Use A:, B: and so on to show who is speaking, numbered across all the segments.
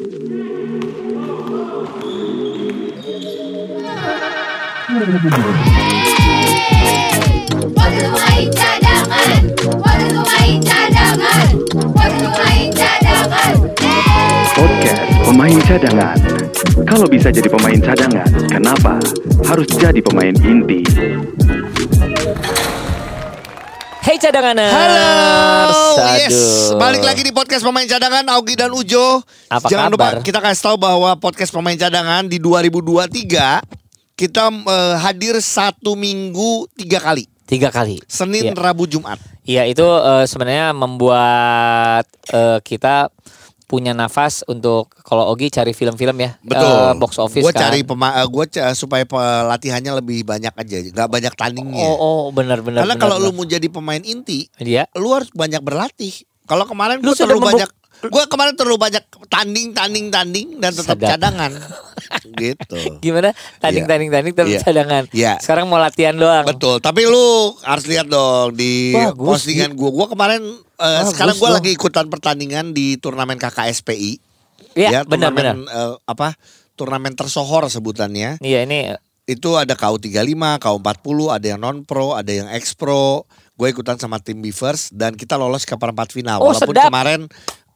A: Waktu main cadangan, waktu main cadangan, waktu main cadangan.
B: Podcast Pemain Cadangan. Kalau bisa jadi pemain cadangan, kenapa harus jadi pemain inti?
C: Hey cadanganers.
D: Halo,
C: Aduh.
D: yes, balik lagi di podcast pemain cadangan Augie dan Ujo.
C: Apa
D: Jangan
C: kabar?
D: lupa kita kasih tahu bahwa podcast pemain cadangan di 2023 kita eh, hadir satu minggu tiga kali,
C: Tiga kali.
D: Senin,
C: Iya.
D: Rabu, Jumat.
C: Iya itu eh, sebenarnya membuat eh, kita punya nafas untuk kalau Ogi cari film-film ya. eh, box office
D: Gue
C: kan.
D: cari pema, eh, gua ca- supaya pelatihannya lebih banyak aja, nggak banyak tandingnya.
C: Oh, oh benar-benar.
D: Karena kalau lu mau jadi pemain inti,
C: dia
D: lu harus banyak berlatih. Kalau kemarin
C: Lu
D: gue terlalu
C: membuk-
D: banyak, gue kemarin terlalu banyak tanding, tanding, tanding dan tetap
C: Sadar.
D: cadangan, gitu.
C: gimana? Tanding,
D: Iya.
C: tanding, tanding tapi
D: Iya.
C: cadangan.
D: Iya.
C: Sekarang mau latihan doang.
D: Betul, tapi lu harus lihat dong di
C: Bagus,
D: postingan gua. Gua kemarin eh,
C: Bagus
D: sekarang
C: dong.
D: lagi ikutan pertandingan di turnamen KKSPI.
C: Iya,
D: turnamen,
C: benar-benar.
D: eh, apa? Turnamen tersohor sebutannya.
C: Iya ini
D: Itu ada KU35, KU40, ada yang non pro, ada yang ex pro. Gue ikutan sama tim Beavers dan kita lolos ke perempat final.
C: Oh,
D: Walaupun
C: sedap.
D: kemarin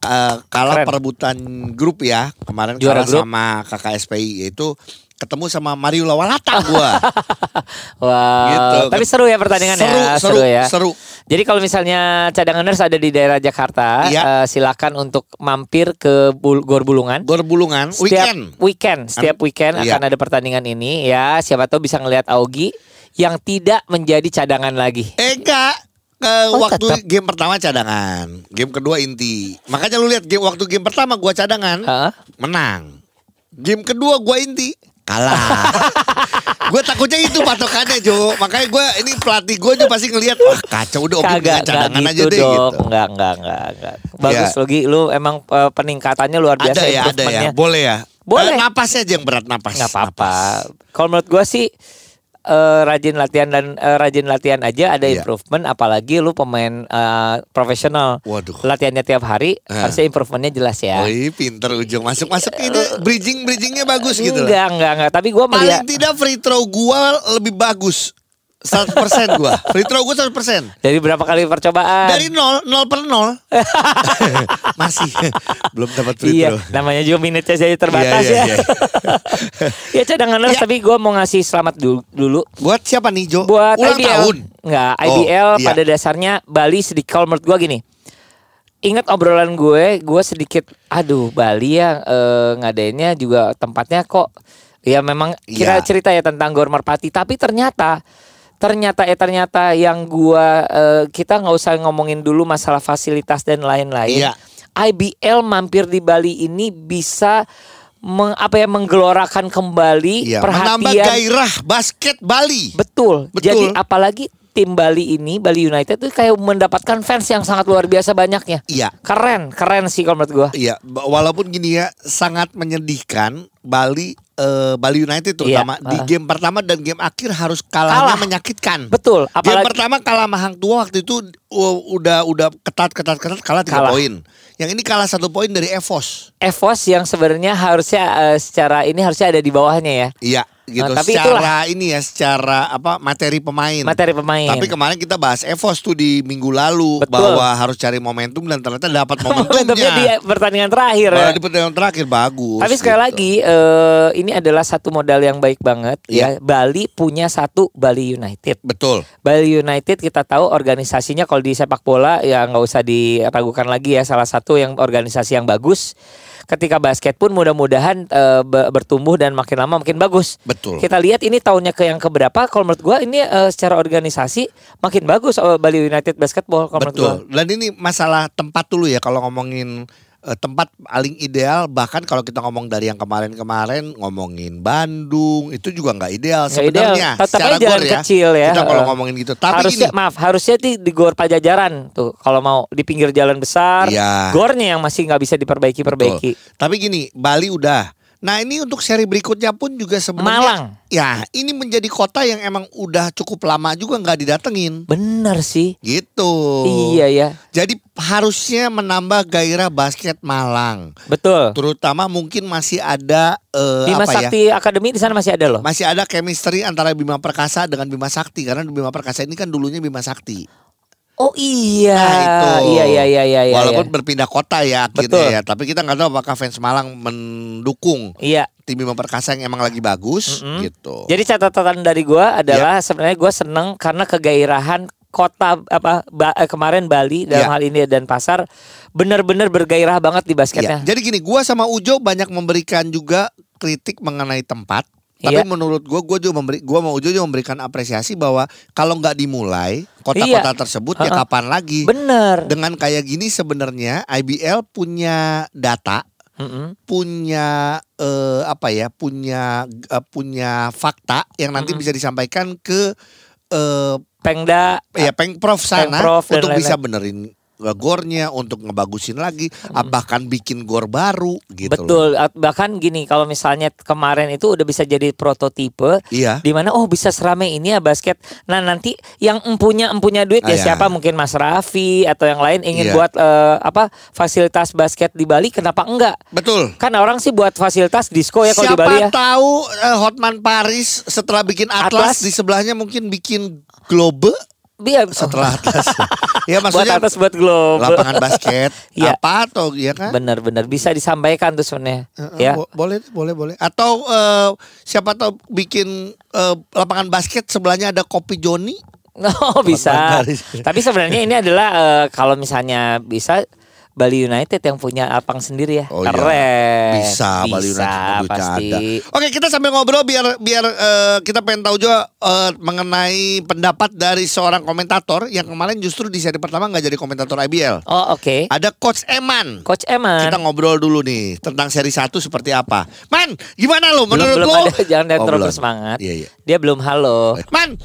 D: eh, kalah
C: Keren.
D: perebutan grup ya. Kemarin
C: Juara
D: kalah
C: grup.
D: sama KKSPI yaitu ketemu sama Mario Lawalata gua.
C: Wah,
D: Gitu.
C: tapi seru ya pertandingan
D: seru,
C: ya,
D: seru,
C: ya.
D: seru.
C: Jadi kalau misalnya cadanganers ada di daerah Jakarta,
D: Iya.
C: eh, silakan untuk mampir ke Bul- Gor Bulungan.
D: Gor Bulungan
C: Setiap
D: weekend.
C: weekend, setiap weekend
D: Iya.
C: akan ada pertandingan ini ya. Siapa tahu bisa ngelihat Augie yang tidak menjadi cadangan lagi.
D: Eh enggak ke
C: Oh,
D: waktu
C: tetap.
D: game pertama cadangan, game kedua inti. Makanya lu lihat game waktu game pertama gua cadangan,
C: Heeh.
D: menang. Game kedua gua inti, kalah. gue takutnya itu patokannya Jo. Makanya gua ini pelatih gue juga pasti ngelihat wah kacau udah oke dengan
C: nggak
D: cadangan
C: gitu
D: aja deh
C: dong.
D: gitu.
C: Enggak, enggak, enggak, enggak. Bagus
D: Iya.
C: Logi, lu emang eh, peningkatannya luar biasa
D: Ada ya, ada ya. Boleh ya.
C: Boleh.
D: Eh, napasnya aja yang berat napas.
C: Nggak apa-apa.
D: Napas.
C: Kalau menurut gua sih eh, rajin latihan dan eh, rajin latihan aja ada
D: Iya.
C: improvement apalagi lu pemain eh, profesional.
D: Waduh.
C: Latihannya tiap hari
D: Eh.
C: harusnya improvementnya jelas ya.
D: Wih, pinter ujung masuk masuk ini bridging bridgingnya bagus gitu.
C: Enggak, enggak, enggak. Tapi gua melihat
D: Paling tidak free throw gua lebih bagus. 100% gua. Free throw gua 100%.
C: dari berapa kali percobaan?
D: Dari 0, 0 per 0. Masih belum dapat free
C: Iya,
D: throw.
C: namanya juga minutnya saya terbatas
D: Iya, iya,
C: ya.
D: iya.
C: ya cadangan
D: Iya.
C: tapi gua mau ngasih selamat dulu, dulu
D: Buat siapa nih Jo?
C: buat
D: Ulang
C: IBL.
D: tahun.
C: Enggak,
D: Oh,
C: IBL
D: iya.
C: pada dasarnya Bali sedikit kalau menurut gua gini. Ingat obrolan gue, gue sedikit aduh Bali ya eh, ngadainnya juga tempatnya kok ya memang kita
D: Iya.
C: cerita ya tentang Gor Merpati tapi ternyata ternyata eh ternyata yang gua eh, kita nggak usah ngomongin dulu masalah fasilitas dan lain-lain.
D: Iya.
C: IBL mampir di Bali ini bisa meng- apa ya menggelorakan kembali
D: Iya, menambah
C: perhatian
D: gairah basket Bali.
C: Betul.
D: Betul.
C: Jadi apalagi tim Bali ini, Bali United itu kayak mendapatkan fans yang sangat luar biasa banyaknya.
D: Iya.
C: Keren, keren sih kalau menurut gua.
D: Iya, walaupun gini ya sangat menyedihkan Bali eh, Bali United terutama
C: Iya,
D: di
C: ah.
D: game pertama dan game akhir harus kalahnya
C: Kalah.
D: menyakitkan.
C: Betul,
D: Game
C: apalagi
D: pertama kalah sama Hang Tua waktu itu uh, udah udah ketat ketat ketat kalah tiga poin. Yang ini kalah satu poin dari Evos.
C: Evos yang sebenarnya harusnya eh, secara ini harusnya ada di bawahnya ya.
D: Iya, gitu.
C: Nah, tapi
D: secara ini ya, secara apa materi pemain.
C: Materi pemain.
D: Tapi kemarin kita bahas Evos tuh di minggu lalu
C: Betul.
D: bahwa harus cari momentum dan ternyata dapat
C: Momentumnya di pertandingan terakhir ya.
D: Di pertandingan terakhir bagus.
C: Tapi sekali
D: gitu.
C: lagi eh, ini adalah satu modal yang baik banget ya.
D: Iya.
C: Bali punya satu Bali United.
D: betul.
C: Bali United kita tahu organisasinya kalau di sepak bola ya nggak usah diragukan lagi ya salah satu yang organisasi yang bagus. Ketika basket pun mudah-mudahan be- bertumbuh dan makin lama makin bagus.
D: Betul.
C: Kita lihat ini tahunnya ke yang keberapa? Kalau menurut gua ini eh, secara organisasi makin bagus eh, Bali United Basketball kalau menurut gua.
D: Betul. Dan ini masalah tempat dulu ya kalau ngomongin tempat paling ideal bahkan kalau kita ngomong dari yang kemarin-kemarin ngomongin Bandung itu juga nggak ideal sebenarnya secara
C: aja jalan
D: gor ya.
C: kecil ya.
D: Kita kalau
C: Eh,
D: ngomongin gitu. Tapi
C: harusnya
D: gini,
C: maaf harusnya di, di gor pajajaran tuh kalau mau di pinggir jalan besar
D: Iya.
C: gornya yang masih nggak bisa diperbaiki perbaiki
D: Betul. Tapi gini, Bali udah Nah ini untuk seri berikutnya pun juga sebenarnya
C: Malang.
D: Ya ini menjadi kota yang emang udah cukup lama juga nggak didatengin
C: Bener sih.
D: Gitu
C: Iya ya.
D: Jadi harusnya menambah gairah basket Malang
C: Betul.
D: Terutama mungkin masih ada eh,
C: Bima
D: apa ya
C: Sakti Academy di sana masih ada loh.
D: Masih ada chemistry antara Bima Perkasa dengan Bima Sakti Karena Bima Perkasa ini kan dulunya Bima Sakti
C: Oh iya.
D: Nah, itu.
C: Iya iya iya iya iya.
D: Walaupun berpindah kota ya akhirnya
C: Betul.
D: ya Tapi kita nggak tahu apakah fans Malang mendukung
C: Iya.
D: tim Bima Perkasa yang emang lagi bagus
C: Mm-mm.
D: gitu.
C: Jadi catatan dari gua adalah sebenarnya gua seneng karena kegairahan kota apa Ba- eh, kemarin Bali dalam
D: Ya.
C: hal ini dan pasar benar-benar bergairah banget di basketnya.
D: Iya. Jadi gini, gua sama Ujo banyak memberikan juga kritik mengenai tempat. Tapi
C: Iya.
D: menurut gua, gua juga memberi, gua sama Ujo juga memberikan apresiasi bahwa kalau nggak dimulai kota-kota
C: Iya.
D: tersebut ya kapan lagi?
C: Bener.
D: Dengan kayak gini sebenarnya IBL punya data,
C: Mm-mm.
D: punya eh, apa ya, punya eh, punya fakta yang nanti
C: Mm-mm.
D: bisa disampaikan ke eh,
C: Pengda
D: ya pengprov sana
C: Pengprov dan
D: untuk
C: lain-lain.
D: bisa benerin uh, gornya untuk ngebagusin lagi ah, bahkan bikin gor baru gitu loh.
C: betul At- bahkan gini kalau misalnya kemarin itu udah bisa jadi prototipe
D: Iya.
C: di mana oh bisa seramai ini ya basket. Nah nanti yang empunya empunya duit
D: Ah,
C: ya
D: ya.
C: siapa mungkin Mas Raffi atau yang lain ingin
D: Iya.
C: buat eh, apa fasilitas basket di Bali kenapa enggak?
D: Betul.
C: Kan orang sih buat fasilitas disco ya kalau di
D: Siapa
C: Bali ya.
D: tahu uh, Hotman Paris setelah bikin Atlas,
C: Atlas.
D: di sebelahnya mungkin bikin Globe
C: Dia
D: setelah Atlas. ya
C: buat
D: maksudnya
C: atas buat globe.
D: lapangan basket
C: Iya.
D: apa atau ya kan?
C: Bener-bener bisa disampaikan tuh sebenarnya.
D: Uh,
C: ya.
D: bo- boleh boleh boleh atau uh, siapa tahu bikin uh, lapangan basket sebelahnya ada kopi Joni
C: Oh bisa. Tapi sebenarnya ini adalah eh, kalau misalnya bisa Bali United yang punya lapang sendiri ya.
D: Oh, iya.
C: Keren.
D: Bisa, Bali United
C: Bisa, pasti.
D: ada. Oke, kita sambil ngobrol biar biar eh, kita pengen tahu juga eh, mengenai pendapat dari seorang komentator yang kemarin justru di seri pertama nggak jadi komentator IBL.
C: Oh oke.
D: Ada Coach Eman.
C: Coach Eman.
D: Kita ngobrol dulu nih tentang seri 1 seperti apa. Man, gimana lo menurut
C: belum
D: lo?
C: ada jangan
D: Oh,
C: terlalu
D: belum.
C: bersemangat.
D: Iya, iya.
C: Dia belum halo.
D: Man,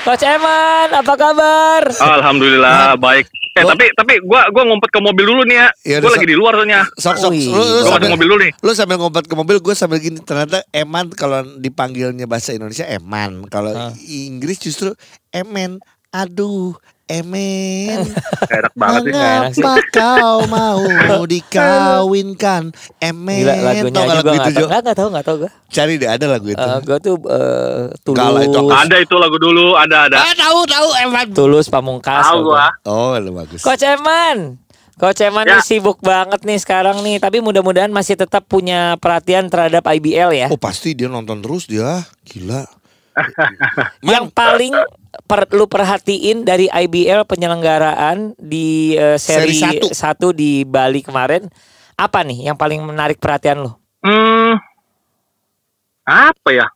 C: Coach Eman, apa kabar?
E: Alhamdulillah baik. Eh
D: Gua-
E: tapi tapi gua gua ngumpet ke mobil dulu nih ya.
D: Ya
E: gua lagi di luar soalnya.
D: sok sok. Lu, lu
E: Gua
D: sambil,
E: mobil dulu nih.
D: lu sambil ngobat ke mobil, gue sambil gini. Ternyata Eman kalau dipanggilnya bahasa Indonesia Eman. Kalau. Inggris justru Emen. Aduh, Emen.
E: Enak banget sih.
C: Enak sih.
D: Mengapa kau mau dikawinkan Emen
C: Gila lagunya
D: Tau gak
C: juga
D: lagu itu. Jo?
C: Nggak nggak tahu nggak tahu gue.
D: Cari deh ada lagu itu
C: gue tuh eh,
D: Nggak lah, itu
C: tulus,
E: Ada itu lagu dulu, ada ada.
D: Ah tahu tahu Eman
C: tulus pamungkas.
E: Tahu gua.
D: Oh lu bagus
C: Coach Eman. Coach Eman
E: Ya.
C: nih sibuk banget nih sekarang nih, tapi mudah-mudahan masih tetap punya perhatian terhadap IBL ya.
D: Oh pasti dia nonton terus dia Gila
C: Yang paling perlu perhatiin dari IBL penyelenggaraan di eh, seri,
D: Seri satu.
C: satu di Bali kemarin, apa nih yang paling menarik perhatian lo?
E: Hmm. Apa ya?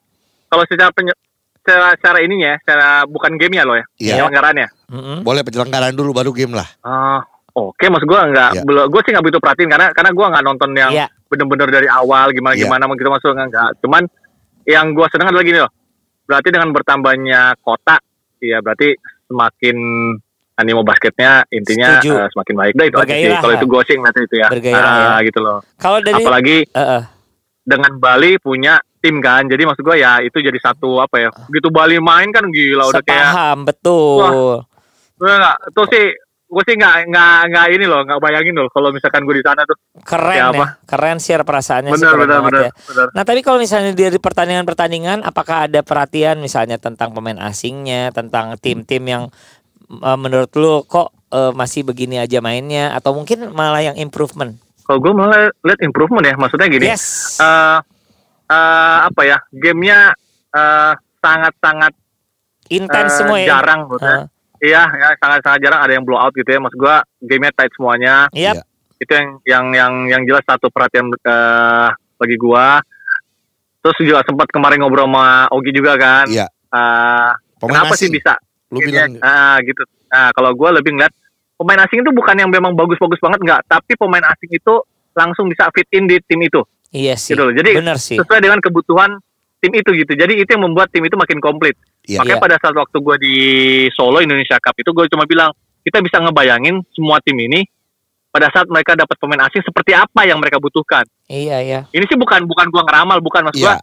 E: Kalau secara penye- secara, secara ininya ya, secara bukan game ya lo ya,
D: Iya.
E: penyelenggaraannya.
C: Mm-mm.
D: Boleh penyelenggaraan dulu baru game lah
E: Ah, Oke, maksud gua nggak,
D: Iya.
E: belum, gue sih nggak begitu perhatiin karena karena gua nggak nonton yang
C: Iya.
E: bener-bener dari awal gimana
D: Iya.
E: gimana gitu masuk nggak. Cuman yang gua seneng adalah gini loh. Berarti dengan bertambahnya kota, ya berarti semakin animo basketnya intinya
C: Setuju.
E: eh, semakin baik. Dah itu aja sih. Kalau itu sih ngeliat itu ya.
C: Bergairah,
E: Ah, gitu loh.
C: Kalau dari
E: Apalagi
C: Eh, eh.
E: dengan Bali punya tim kan. Jadi maksud gua ya itu jadi satu apa ya? Begitu Bali main kan gila udah kayak
C: sepaham betul.
E: Udah nggak, itu sih gue sih nggak nggak nggak ini loh, nggak bayangin loh kalau misalkan gue di sana tuh.
C: Keren
E: Ya,
C: ya,
E: apa?
C: keren sih perasaannya sih keren
E: benar
C: banget
E: benar
C: ya. Nah tapi kalau misalnya dari pertandingan-pertandingan, apakah ada perhatian misalnya tentang pemain asingnya, tentang tim-tim yang eh, menurut lu kok eh, masih begini aja mainnya, atau mungkin malah yang improvement?
E: Kalau gue malah lihat improvement ya, maksudnya gini.
C: Yes.
E: eh eh, apa ya? Gamenya eh, sangat-sangat
C: Intens
E: eh,
C: semua ya.
E: jarang maksudnya. Iya, ya, sangat-sangat jarang ada yang blowout gitu ya. Maksud gue gamenya tight semuanya.
D: Iya.
E: Itu yang yang yang yang jelas satu perhatian eh, bagi gua. Terus juga sempat kemarin ngobrol sama Ogi juga kan.
D: Iya Pemain
E: kenapa sih
D: asing.
E: bisa?
D: Lu bilang
E: ah gitu. Nah, kalau gue lebih ngeliat pemain asing itu bukan yang memang bagus-bagus banget nggak, tapi pemain asing itu langsung bisa fit in di tim itu,
C: Iya sih.
E: gitu loh. Jadi
C: Bener sih.
E: sesuai dengan kebutuhan tim itu gitu. Jadi itu yang membuat tim itu makin komplit.
D: Iya.
E: Makanya
C: Iya.
E: pada saat waktu gue di Solo Indonesia Cup itu gue cuma bilang kita bisa ngebayangin semua tim ini pada saat mereka dapat pemain asing seperti apa yang mereka butuhkan.
C: Iya iya.
E: Ini sih bukan bukan gua ngeramal, bukan mas gua.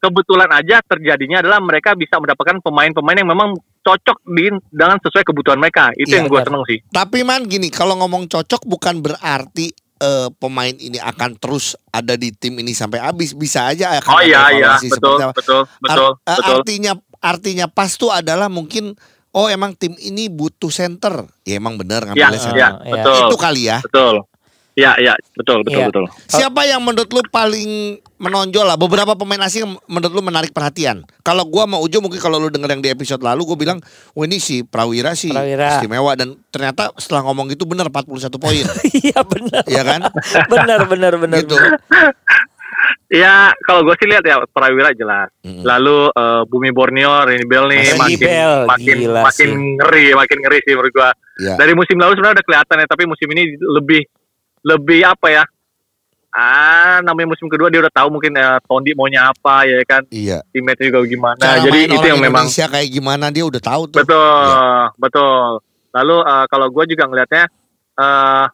E: Kebetulan aja terjadinya adalah mereka bisa mendapatkan pemain-pemain yang memang cocok di dengan sesuai kebutuhan mereka. Itu
C: Iya,
E: yang gua
C: benar.
E: seneng sih.
D: Tapi man gini, kalau ngomong cocok bukan berarti eh, pemain ini akan terus ada di tim ini sampai habis. Bisa aja akan
E: Oh iya iya, betul
D: apa.
E: betul betul
D: Ar- eh,
E: betul.
D: Artinya artinya pas tuh adalah mungkin oh emang tim ini butuh center. Ya emang bener
E: Ya,
D: ngambilnya center.
E: ya, betul.
D: Itu kali ya.
E: Betul. Ya, ya, betul, betul,
C: Iya.
E: betul.
D: Siapa yang menurut lu paling menonjol lah beberapa pemain asing menurut lu menarik perhatian. Kalau gua mau Ujo mungkin kalau lu denger yang di episode lalu gua bilang, "Wah ini si Prawira sih
C: Prawira.
D: istimewa dan ternyata setelah ngomong gitu bener 41 poin."
C: Iya benar.
D: Iya kan?
C: benar benar benar.
D: Gitu.
E: Ya, kalau gue sih lihat ya Prawira jelas.
D: Mm-mm.
E: Lalu eh, Bumi Borneo, Rini Bell nih
C: Rini
E: makin
C: Bell,
E: makin
C: gila
E: makin
C: sih.
E: ngeri, makin ngeri sih menurut gua.
D: Iya.
E: Dari musim lalu sebenarnya udah kelihatan ya, tapi musim ini lebih lebih apa ya? Ah, namanya musim kedua dia udah tahu mungkin ya Tondi maunya apa ya kan,
D: Iya.
E: teammate juga gimana.
D: Cara
E: Jadi
D: main
E: itu yang memang
D: Indonesia kayak gimana dia udah tahu tuh.
E: betul,
D: Iya.
E: betul. Lalu eh, kalau gue juga ngelihatnya eh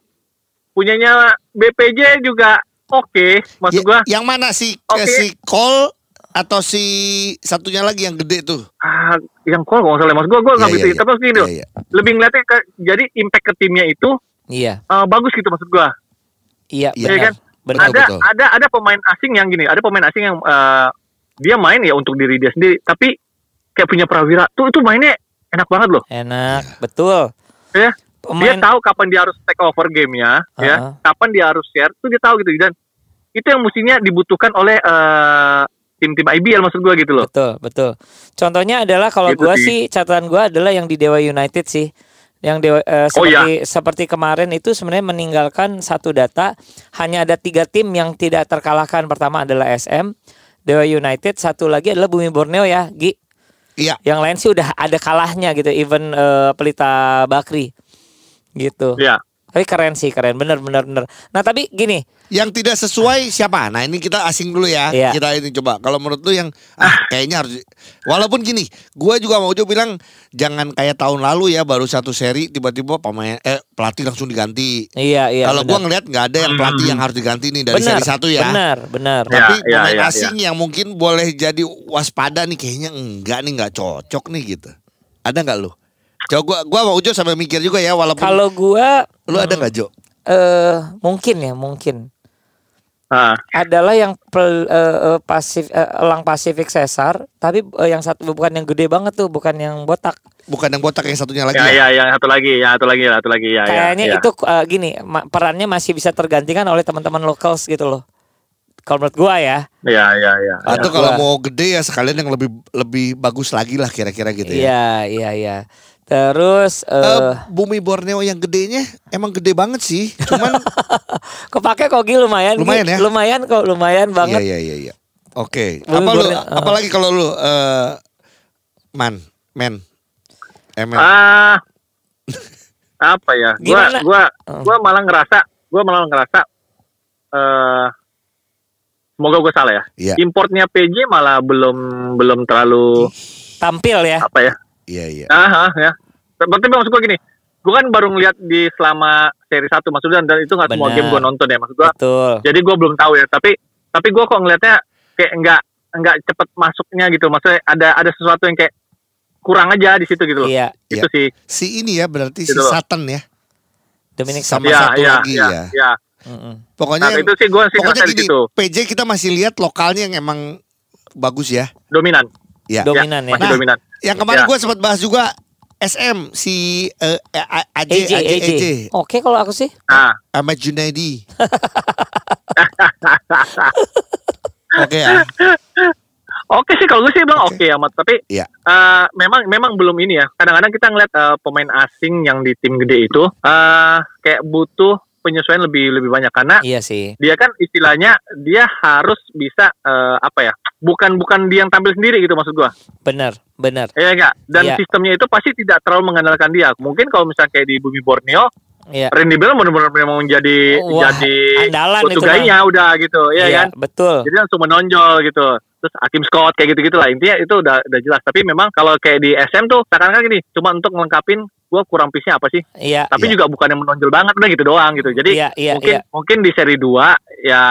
E: punyanya BPJ juga oke, maksud
D: Ya,
E: gua
D: yang mana si
E: Oke.
D: eh, si Cole atau si satunya lagi yang gede tuh?
E: ah, yang call kalau nggak salah mas gue gue nggak bisa
D: iya, iya.
E: tapi gini loh,
D: iya.
E: lebih ngeliatnya ke, jadi impact ke timnya itu
C: Iya
E: eh, bagus gitu maksud gue
C: iya
D: Iya
C: benar.
E: kan?
C: Benar.
D: Betul,
E: ada
D: betul.
E: ada ada pemain asing yang gini ada pemain asing yang eh, dia main ya untuk diri dia sendiri tapi kayak punya Prawira tuh itu mainnya enak banget loh
C: Enak betul.
E: ya dia
C: Pemain
E: tahu kapan dia harus take over gamenya
C: Uh-uh.
E: ya kapan dia harus share tuh dia tahu gitu dan itu yang mestinya dibutuhkan oleh eh, tim-tim IBL maksud gue gitu loh
C: Betul, betul. Contohnya adalah kalau
E: Gitu
C: gua
E: sih.
C: sih catatan gua adalah yang di Dewa United sih. Yang Dewa eh,
E: Oh,
C: seperti seperti kemarin itu sebenarnya meninggalkan satu data hanya ada tiga tim yang tidak terkalahkan. Pertama adalah SM, Dewa United, satu lagi adalah Bumi Borneo ya, Gi.
D: Iya.
C: Yang lain sih udah ada kalahnya gitu, even eh, Pelita Bakri. Gitu.
E: ya
C: Tapi keren sih, keren. Bener, bener, bener. Nah tapi gini,
D: Yang tidak sesuai siapa? Nah ini kita asing dulu ya.
C: Iya.
D: Kita ini coba. Kalau menurut lu yang ah kayaknya harus. Walaupun gini, gua juga mau coba bilang jangan kayak tahun lalu ya baru satu seri tiba-tiba pemain eh pelatih langsung diganti.
C: iya, iya.
D: Kalau
C: bener.
D: gua ngeliat nggak ada yang pelatih yang harus diganti nih dari
C: benar,
D: seri satu ya.
C: Benar, benar.
E: Ya,
D: Tapi
E: ya,
D: pemain
E: ya, ya.
D: asing yang mungkin boleh jadi waspada nih kayaknya enggak nih nggak cocok nih gitu. Ada nggak lu? Coba gua gua mau Ujo sampai mikir juga ya walaupun
C: Kalau gua
D: lu ada nggak Jo?
C: eh mungkin ya, mungkin.
E: ah
C: adalah yang pel, eh, eh, pasif eh, elang Pasifik Sesar tapi eh, yang satu bukan yang gede banget tuh bukan yang botak
D: Bukan yang botak yang satunya lagi
E: ya,
D: ya?
E: ya, yang satu lagi, yang satu lagi, yang satu lagi, ya, ya,
C: kayaknya
E: ya.
C: itu eh, gini ma- perannya masih bisa tergantikan oleh teman-teman locals gitu loh kalau menurut gua ya
E: Ya, ya, ya.
D: Atau
C: Ya,
D: kalau
C: gua-
D: mau gede ya sekalian yang lebih lebih bagus lagi lah kira-kira gitu ya.
C: iya iya iya terus
D: Eh,
C: eh
D: bumi Borneo yang gedenya emang gede banget sih. Cuman
C: kepake kok Gi, lumayan.
D: Lumayan ya?
C: lumayan kok lumayan
D: iya
C: banget
D: iya iya iya. Oke. Apa lu
C: eh.
D: apalagi kalau lu eh man, men. Emang
E: Ah, apa ya? Gua,
C: Gimana?
E: gua,
C: Hmm.
E: gua malah ngerasa, gua malah ngerasa, eh, semoga gua salah ya.
D: Iya.
E: Importnya PJ malah belum belum terlalu
C: tampil ya
E: apa ya?
D: Iya iya.
E: Ah, ah, ya. Berarti maksud gua gini, gua kan baru ngeliat di selama seri satu maksudnya dan itu nggak semua game gua nonton ya maksud gua.
C: betul
E: Jadi gua belum tahu ya, tapi tapi gua kok ngelihatnya kayak nggak nggak cepet masuknya gitu. Maksudnya ada ada sesuatu yang kayak kurang aja di situ gitu loh.
C: iya
E: Itu sih.
D: Si ini ya berarti si
E: Gitu loh.
D: Satan ya.
C: Dominic
D: Sama
E: Ya,
D: satu
E: ya,
D: lagi
E: ya,
D: ya.
E: ya.
C: Mm-mm.
D: Pokoknya
E: Nah,
D: yang-
E: itu sih gua sih
D: pokoknya gini. PJ kita masih lihat lokalnya yang emang bagus ya.
E: Dominan.
D: Ya.
C: dominan ya,
E: Masih
D: Nah,
E: dominan.
D: Yang kemarin
E: Ya.
D: gue sempat bahas juga SM si eh, A- AJ
C: AJ,
D: AJ
C: AJ.
D: AJ
C: Oke kalau aku sih
E: Nah,
D: Ahmad Junaidi. Oke ya.
E: oke sih kalau gue sih bilang oke amat, tapi
D: Iya.
E: eh, memang memang belum ini ya. Kadang-kadang kita ngeliat eh, pemain asing yang di tim gede itu eh kayak butuh penyesuaian lebih lebih banyak karena
C: iya sih
E: dia kan istilahnya dia harus bisa eh, apa ya? Bukan bukan dia yang tampil sendiri gitu maksud gua.
C: benar benar
E: Iya enggak? Dan
C: Iya.
E: sistemnya itu pasti tidak terlalu mengandalkan dia. Mungkin kalau misalnya kayak di Bumi Borneo,
C: iya
E: Randy Bell benar-benar memang menjadi
C: Wah,
E: jadi
C: andalan itu
E: udah gitu, ya
C: Iya,
E: kan?
C: betul
E: Jadi langsung menonjol gitu. Terus Hakim Scott kayak gitu-gitu lah intinya itu udah udah jelas tapi memang kalau kayak di SM tuh seakan-akan gini cuma untuk melengkapin gue kurang piece-nya apa sih
C: Iya.
E: tapi
D: Iya.
E: juga bukan yang menonjol banget udah gitu doang gitu jadi
C: Iya, iya,
E: mungkin
C: iya.
E: mungkin di seri 2 ya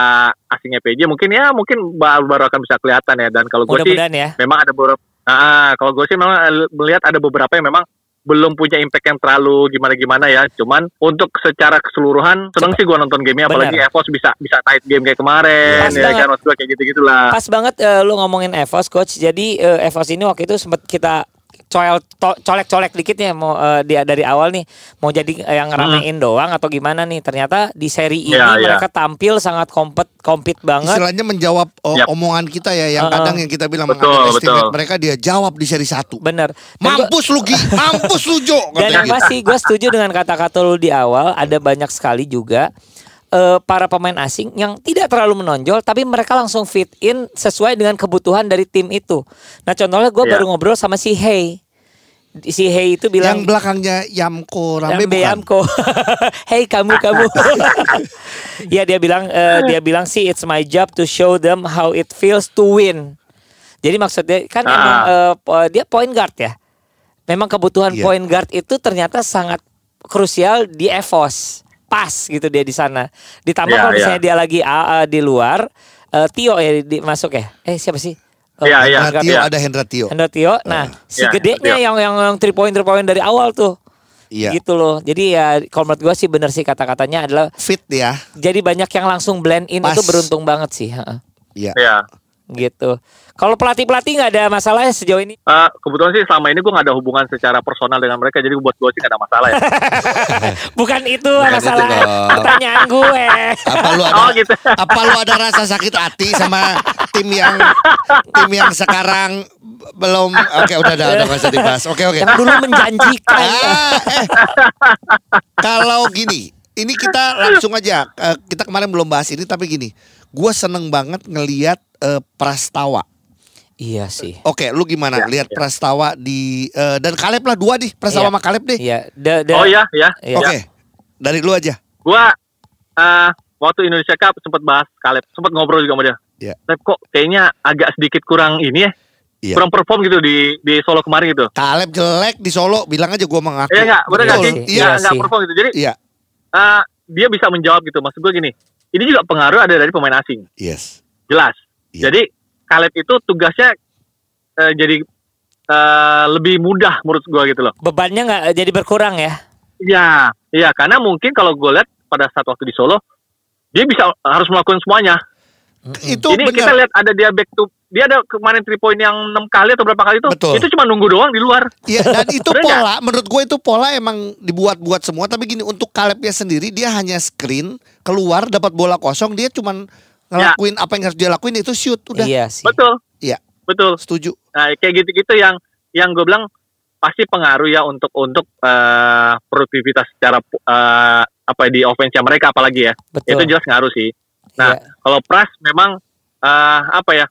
E: asingnya PJ mungkin ya mungkin baru baru akan bisa kelihatan ya dan kalau gue sih
C: ya.
E: memang ada beberapa ah kalau gue sih memang eh, melihat ada beberapa yang memang belum punya impact yang terlalu gimana-gimana ya. Cuman untuk secara keseluruhan seneng sih gue nonton gamenya apalagi. EVOS bisa bisa tight game kayak kemarin
C: Pas
E: ya
C: banget.
E: kan maksud gue kayak gitu-gitulah.
C: Pas banget eh, lu ngomongin EVOS coach. Jadi eh, EVOS ini waktu itu sempat kita coel to- colek-colek dikit ya mau eh, dia dari awal nih mau jadi yang ngeramein doang atau gimana nih. Ternyata di seri ini
E: Iya, iya.
C: mereka tampil sangat kompet kompet banget.
D: Istilahnya menjawab oh,
E: Yap.
D: omongan kita ya yang
C: Heeh.
D: kadang yang kita bilang
E: Betul, betul.
D: mereka dia jawab di seri satu.
C: Bener.
D: Mampus lu Gi, mampus lu Jo.
C: Dan yang
D: gitu.
C: pasti gue setuju dengan kata-kata lu di awal. Ada banyak sekali juga eh, para pemain asing yang tidak terlalu menonjol, tapi mereka langsung fit in sesuai dengan kebutuhan dari tim itu. Nah contohnya gue
E: Iya.
C: baru ngobrol sama si Hey. Si Hey itu
D: Yang
C: bilang
D: belakangnya Yamko Rambe bukan?
C: Yamko. hey kamu kamu. ya dia bilang eh, dia bilang sih it's my job to show them how it feels to win. Jadi maksudnya kan
E: Ah.
C: emang po- dia point guard ya. Memang kebutuhan
D: Iya.
C: point guard itu ternyata sangat krusial di EVOS. Pas gitu dia di sana. Ditambah
E: Iya,
C: kalau
E: iya.
C: misalnya dia lagi ah, di luar eh, Tio ya di, masuk ya. Eh siapa sih? Eh,
E: Iya, iya,
C: point guard.
D: Tio
E: Iya.
D: ada Hendra Tio.
C: Hendra Tio. Nah, si
E: Iya,
C: gedenya
E: Tio.
C: yang yang yang three point three point dari awal tuh.
D: Iya.
C: Gitu loh. Jadi ya kalau menurut gue sih bener sih kata-katanya adalah
D: Fit ya.
C: jadi banyak yang langsung blend in
D: Pas.
C: itu beruntung banget sih. heeh.
D: Iya.
C: Gitu. Kalau pelatih-pelatih nggak ada masalah ya sejauh ini.
E: Eh, kebetulan sih selama ini gue gak ada hubungan secara personal dengan mereka jadi buat gue sih gak ada masalah ya.
C: Bukan itu
D: Bukan
C: masalah
D: itu dong.
C: pertanyaan gue.
D: Apa lu ada
E: Oh, gitu.
D: apa lu ada rasa sakit hati sama tim yang tim yang sekarang belum oke udah udah udah nggak usah dibahas. Oke oke.
C: Yang dulu menjanjikan.
D: Ah, eh. Kalau gini, ini kita langsung aja. Eh, kita kemarin belum bahas ini, tapi gini, gue seneng banget ngeliat eh, Prastawa.
C: iya sih.
D: Oke, lu gimana?
E: Ya,
D: Lihat
E: ya.
D: Prastawa di eh, dan Kaleb lah dua nih, Prastawa
C: Iya.
D: sama Kaleb deh.
C: Iya.
E: Oh iya, ya.
C: Iya.
D: Oke, dari lu aja.
E: Gue eh waktu Indonesia Cup sempat bahas Kaleb, sempat ngobrol juga sama dia.
D: Iya.
E: Kaleb kok kayaknya agak sedikit kurang ini ya.
D: Iya.
E: Kurang perform gitu di di Solo kemarin gitu.
D: Kaleb jelek di Solo, bilang aja gue mengaku.
E: Iya enggak, bener
C: Iya
E: nggak sih? Iya,
C: iya
E: enggak
C: sih.
E: perform gitu. Jadi
D: Iya,
E: eh, dia bisa menjawab gitu. Maksud gue gini, ini juga pengaruh ada dari pemain asing,
D: yes.
E: jelas.
D: Iya.
E: Jadi Kaleb itu tugasnya eh, jadi eh, lebih mudah menurut gue gitu loh.
C: bebannya nggak jadi berkurang ya.
E: Iya, iya karena mungkin kalau gue lihat pada saat waktu di Solo, dia bisa harus melakukan semuanya.
D: Itu
E: ini kita
D: benar.
E: lihat ada dia back to dia ada kemarin three point yang enam kali atau berapa kali itu,
D: Betul.
E: itu cuma nunggu doang di luar.
D: Iya, dan itu pola, menurut gue itu pola emang dibuat-buat semua. Tapi gini, untuk Kalebnya sendiri, dia hanya screen, keluar, dapat bola kosong, dia cuman ngelakuin apa yang harus dia lakuin itu shoot, udah.
C: Iya sih.
E: Betul,
D: Iya,
E: betul.
D: setuju.
E: Nah, kayak gitu-gitu yang yang gue bilang pasti pengaruh ya untuk untuk eh, produktivitas secara eh, apa di offense mereka apalagi ya.
C: Betul.
E: Itu jelas ngaruh sih. Nah,
C: Iya.
E: kalau Pras memang eh, apa ya?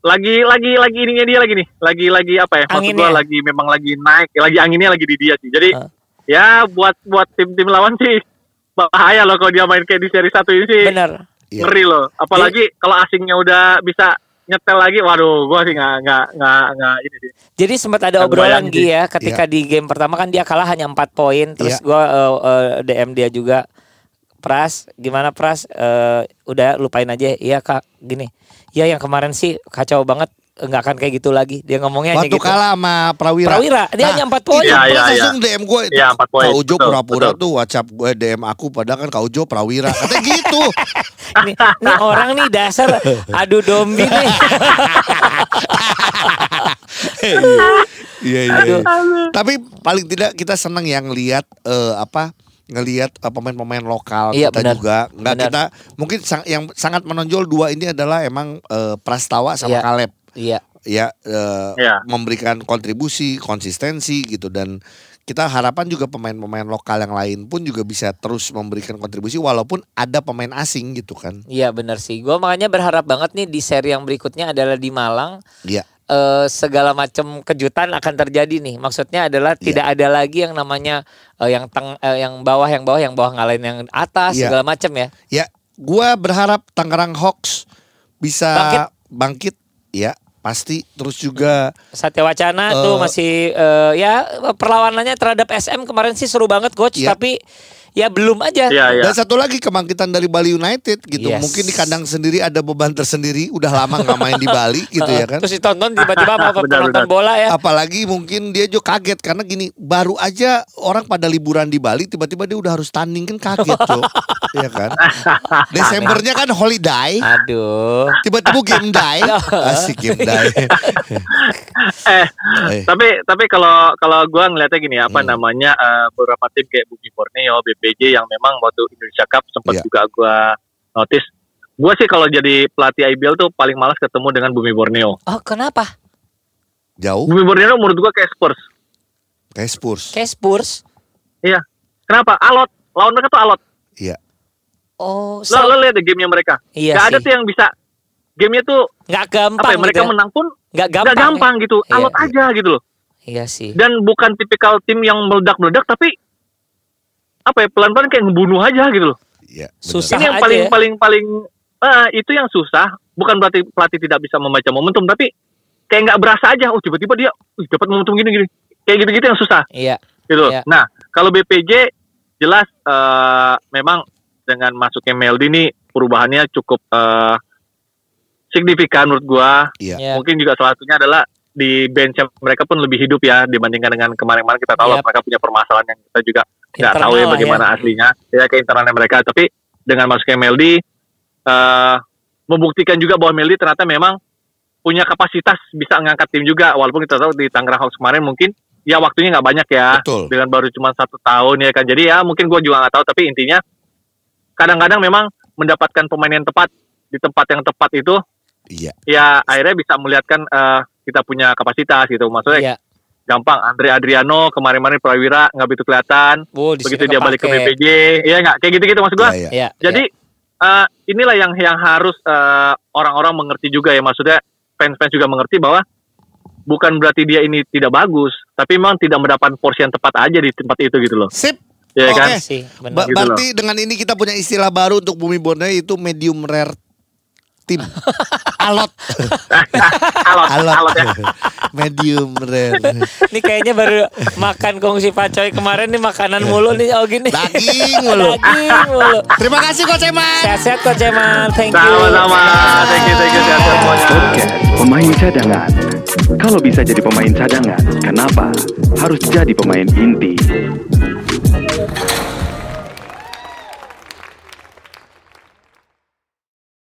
E: Lagi lagi lagi ininya dia lagi nih. Lagi lagi apa ya? Maksud
C: Anginnya.
E: gua lagi memang lagi naik, lagi anginnya lagi di dia sih. Jadi
C: Ah.
E: ya buat buat tim-tim lawan sih bahaya loh kalau dia main kayak di seri satu ini sih.
C: Bener.
D: Iya.
E: Ngeri loh. Apalagi kalau asingnya udah bisa nyetel lagi, waduh, gua sih nggak nggak nggak nggak ini sih.
C: Jadi sempat ada obrolan
E: bayang
C: Gi ya ketika di game pertama kan dia kalah hanya 4 poin terus
D: Iya.
C: gua eh, eh, DM dia juga Pras gimana Pras Eh, udah lupain aja iya Kak gini ya yang kemarin sih kacau banget nggak akan kayak gitu lagi dia ngomongnya hanya
D: Waktu
C: gitu
D: kalah sama Prawira.
C: Prawira dia hanya 4 poin
D: Itu
E: Iya,
D: Pras
E: iya,
D: langsung DM gue itu.
E: Iya, empat poin.
D: Kak Ujo pura-pura tuh WhatsApp gue DM aku padahal kan Kak Ujo Prawira. Katanya gitu.
C: nih, nih orang nih dasar adu dombi nih
D: Iya iya. iya. Tapi paling tidak kita senang yang ngelihat eh, apa ngelihat eh, pemain-pemain lokal
C: Iya,
D: kita
C: benar.
D: juga nggak
C: Benar.
D: kita mungkin sang- yang sangat menonjol dua ini adalah emang eh, Prastawa sama
C: Iya.
D: Kaleb
C: iya
D: ya eh,
E: Iya.
D: memberikan kontribusi konsistensi gitu dan kita harapan juga pemain-pemain lokal yang lain pun juga bisa terus memberikan kontribusi walaupun ada pemain asing gitu kan
C: iya benar sih gua makanya berharap banget nih di seri yang berikutnya adalah di Malang
D: Iya
C: eh, segala macam kejutan akan terjadi nih. Maksudnya adalah
D: Iya.
C: tidak ada lagi yang namanya eh, yang teng eh, yang bawah yang bawah yang bawah ngalahin yang atas
D: Iya.
C: segala macam ya.
D: ya gua berharap Tangerang Hawks bisa
C: Bangkit.
D: bangkit ya pasti terus juga
C: Satya Wacana
D: Eh.
C: tuh masih eh, ya perlawanannya terhadap SM kemarin sih seru banget coach
D: Iya.
C: tapi ya belum aja.
E: Iya, iya.
D: dan satu lagi kebangkitan dari Bali United gitu
C: Yes.
D: mungkin di kandang sendiri ada beban tersendiri udah lama nggak main di Bali gitu ya kan
C: Terus ditonton tiba-tiba sama
E: Benar,
C: penonton bola ya.
D: apalagi mungkin dia juga kaget karena gini baru aja orang pada liburan di Bali tiba-tiba dia udah harus tanding kan kaget cok ya kan Desembernya kan holiday
C: Aduh.
D: tiba-tiba game day asik game day
E: Eh,
D: Eh,
E: tapi tapi kalau kalau gua ngeliatnya gini apa
D: Hmm.
E: namanya eh, beberapa tim kayak Bumi Borneo, BPJ yang memang waktu Indonesia Cup sempat
D: Iya.
E: juga gua notice. Gua sih kalau jadi pelatih IBL tuh paling malas ketemu dengan Bumi Borneo.
C: Oh kenapa?
D: jauh
E: Bumi Borneo menurut gua kayak Spurs.
D: kayak Spurs
C: Kayak Spurs.
E: Iya. Kenapa? Alot. Lawan mereka tuh alot.
D: iya
C: Oh,
E: Lo,
C: so-
E: lo lihat deh gamenya mereka.
C: iya
E: Gak ada
C: sih.
E: tuh yang bisa. Gamenya tuh apa
C: gampang
E: ya? Mereka
C: gitu ya.
E: menang pun gak
C: gampang.
E: gampang gitu.
C: Iya,
E: Alot
C: iya.
E: aja gitu loh.
C: Iya sih.
E: Dan bukan tipikal tim yang meledak-meledak tapi apa ya pelan-pelan kayak ngebunuh aja gitu loh.
D: iya benar.
C: Susah.
E: ini yang
C: aja
E: paling
C: ya.
E: paling paling ah, itu yang susah bukan berarti pelatih tidak bisa membaca momentum tapi kayak nggak berasa aja oh tiba-tiba dia "Wih, dapat momentum gini gini kayak gitu-gitu yang susah
C: Iya.
E: gitu
C: Iya.
E: nah kalau BPJ jelas eh, memang dengan masuknya Meldi ini perubahannya cukup eh, signifikan menurut gua
D: iya
C: Iya.
E: mungkin juga salah satunya adalah di bench mereka pun lebih hidup ya dibandingkan dengan kemarin-kemarin kita tahu lah
C: Yap.
E: mereka punya permasalahan yang kita juga nggak tahu ya
C: lah
E: bagaimana
C: ya.
E: aslinya ya ke internalnya mereka. Tapi dengan masuknya Meldi eh membuktikan juga bahwa Meldi ternyata memang punya kapasitas bisa mengangkat tim juga. Walaupun kita tahu di Tangerang Hawks kemarin mungkin ya waktunya nggak banyak ya.
D: Betul.
E: Dengan baru cuma satu tahun ya kan. Jadi ya mungkin gue juga nggak tahu. Tapi intinya kadang-kadang memang mendapatkan pemain yang tepat di tempat yang tepat itu
D: iya.
E: ya akhirnya bisa melihatkan eh, kita punya kapasitas gitu. Maksudnya
C: Iya.
E: Gampang Andre Adriano kemarin-kemarin Prawira nggak begitu kelihatan
C: Oh, di
E: begitu dia balik ke
C: kepake.
E: BPJ ya nggak kayak gitu-gitu maksud gua
D: iya. Iya.
E: jadi eh, inilah yang yang harus eh, orang-orang mengerti juga ya maksudnya fans-fans juga mengerti bahwa bukan berarti dia ini tidak bagus tapi memang tidak mendapat porsi yang tepat aja di tempat itu gitu loh
D: sip
E: ya
D: Oke.
E: kan
C: sih, benar.
D: Ba-
E: Gitu
D: berarti dengan ini kita punya istilah baru untuk Bumi Borneo itu medium rare tim alot
E: alot
D: alot
E: alot ya
D: medium rare
C: Ini kayaknya baru makan kongsi pacoy kemarin nih makanan mulu nih oh gini.
D: daging mulu
C: Daging mulu.
D: terima kasih Coach Eman
C: Sehat-sehat Coach Eman. Thank you.
E: sama-sama thank you thank you sehat-sehat semuanya
B: Podcast pemain cadangan. Kalau bisa jadi pemain cadangan, kenapa harus jadi pemain inti?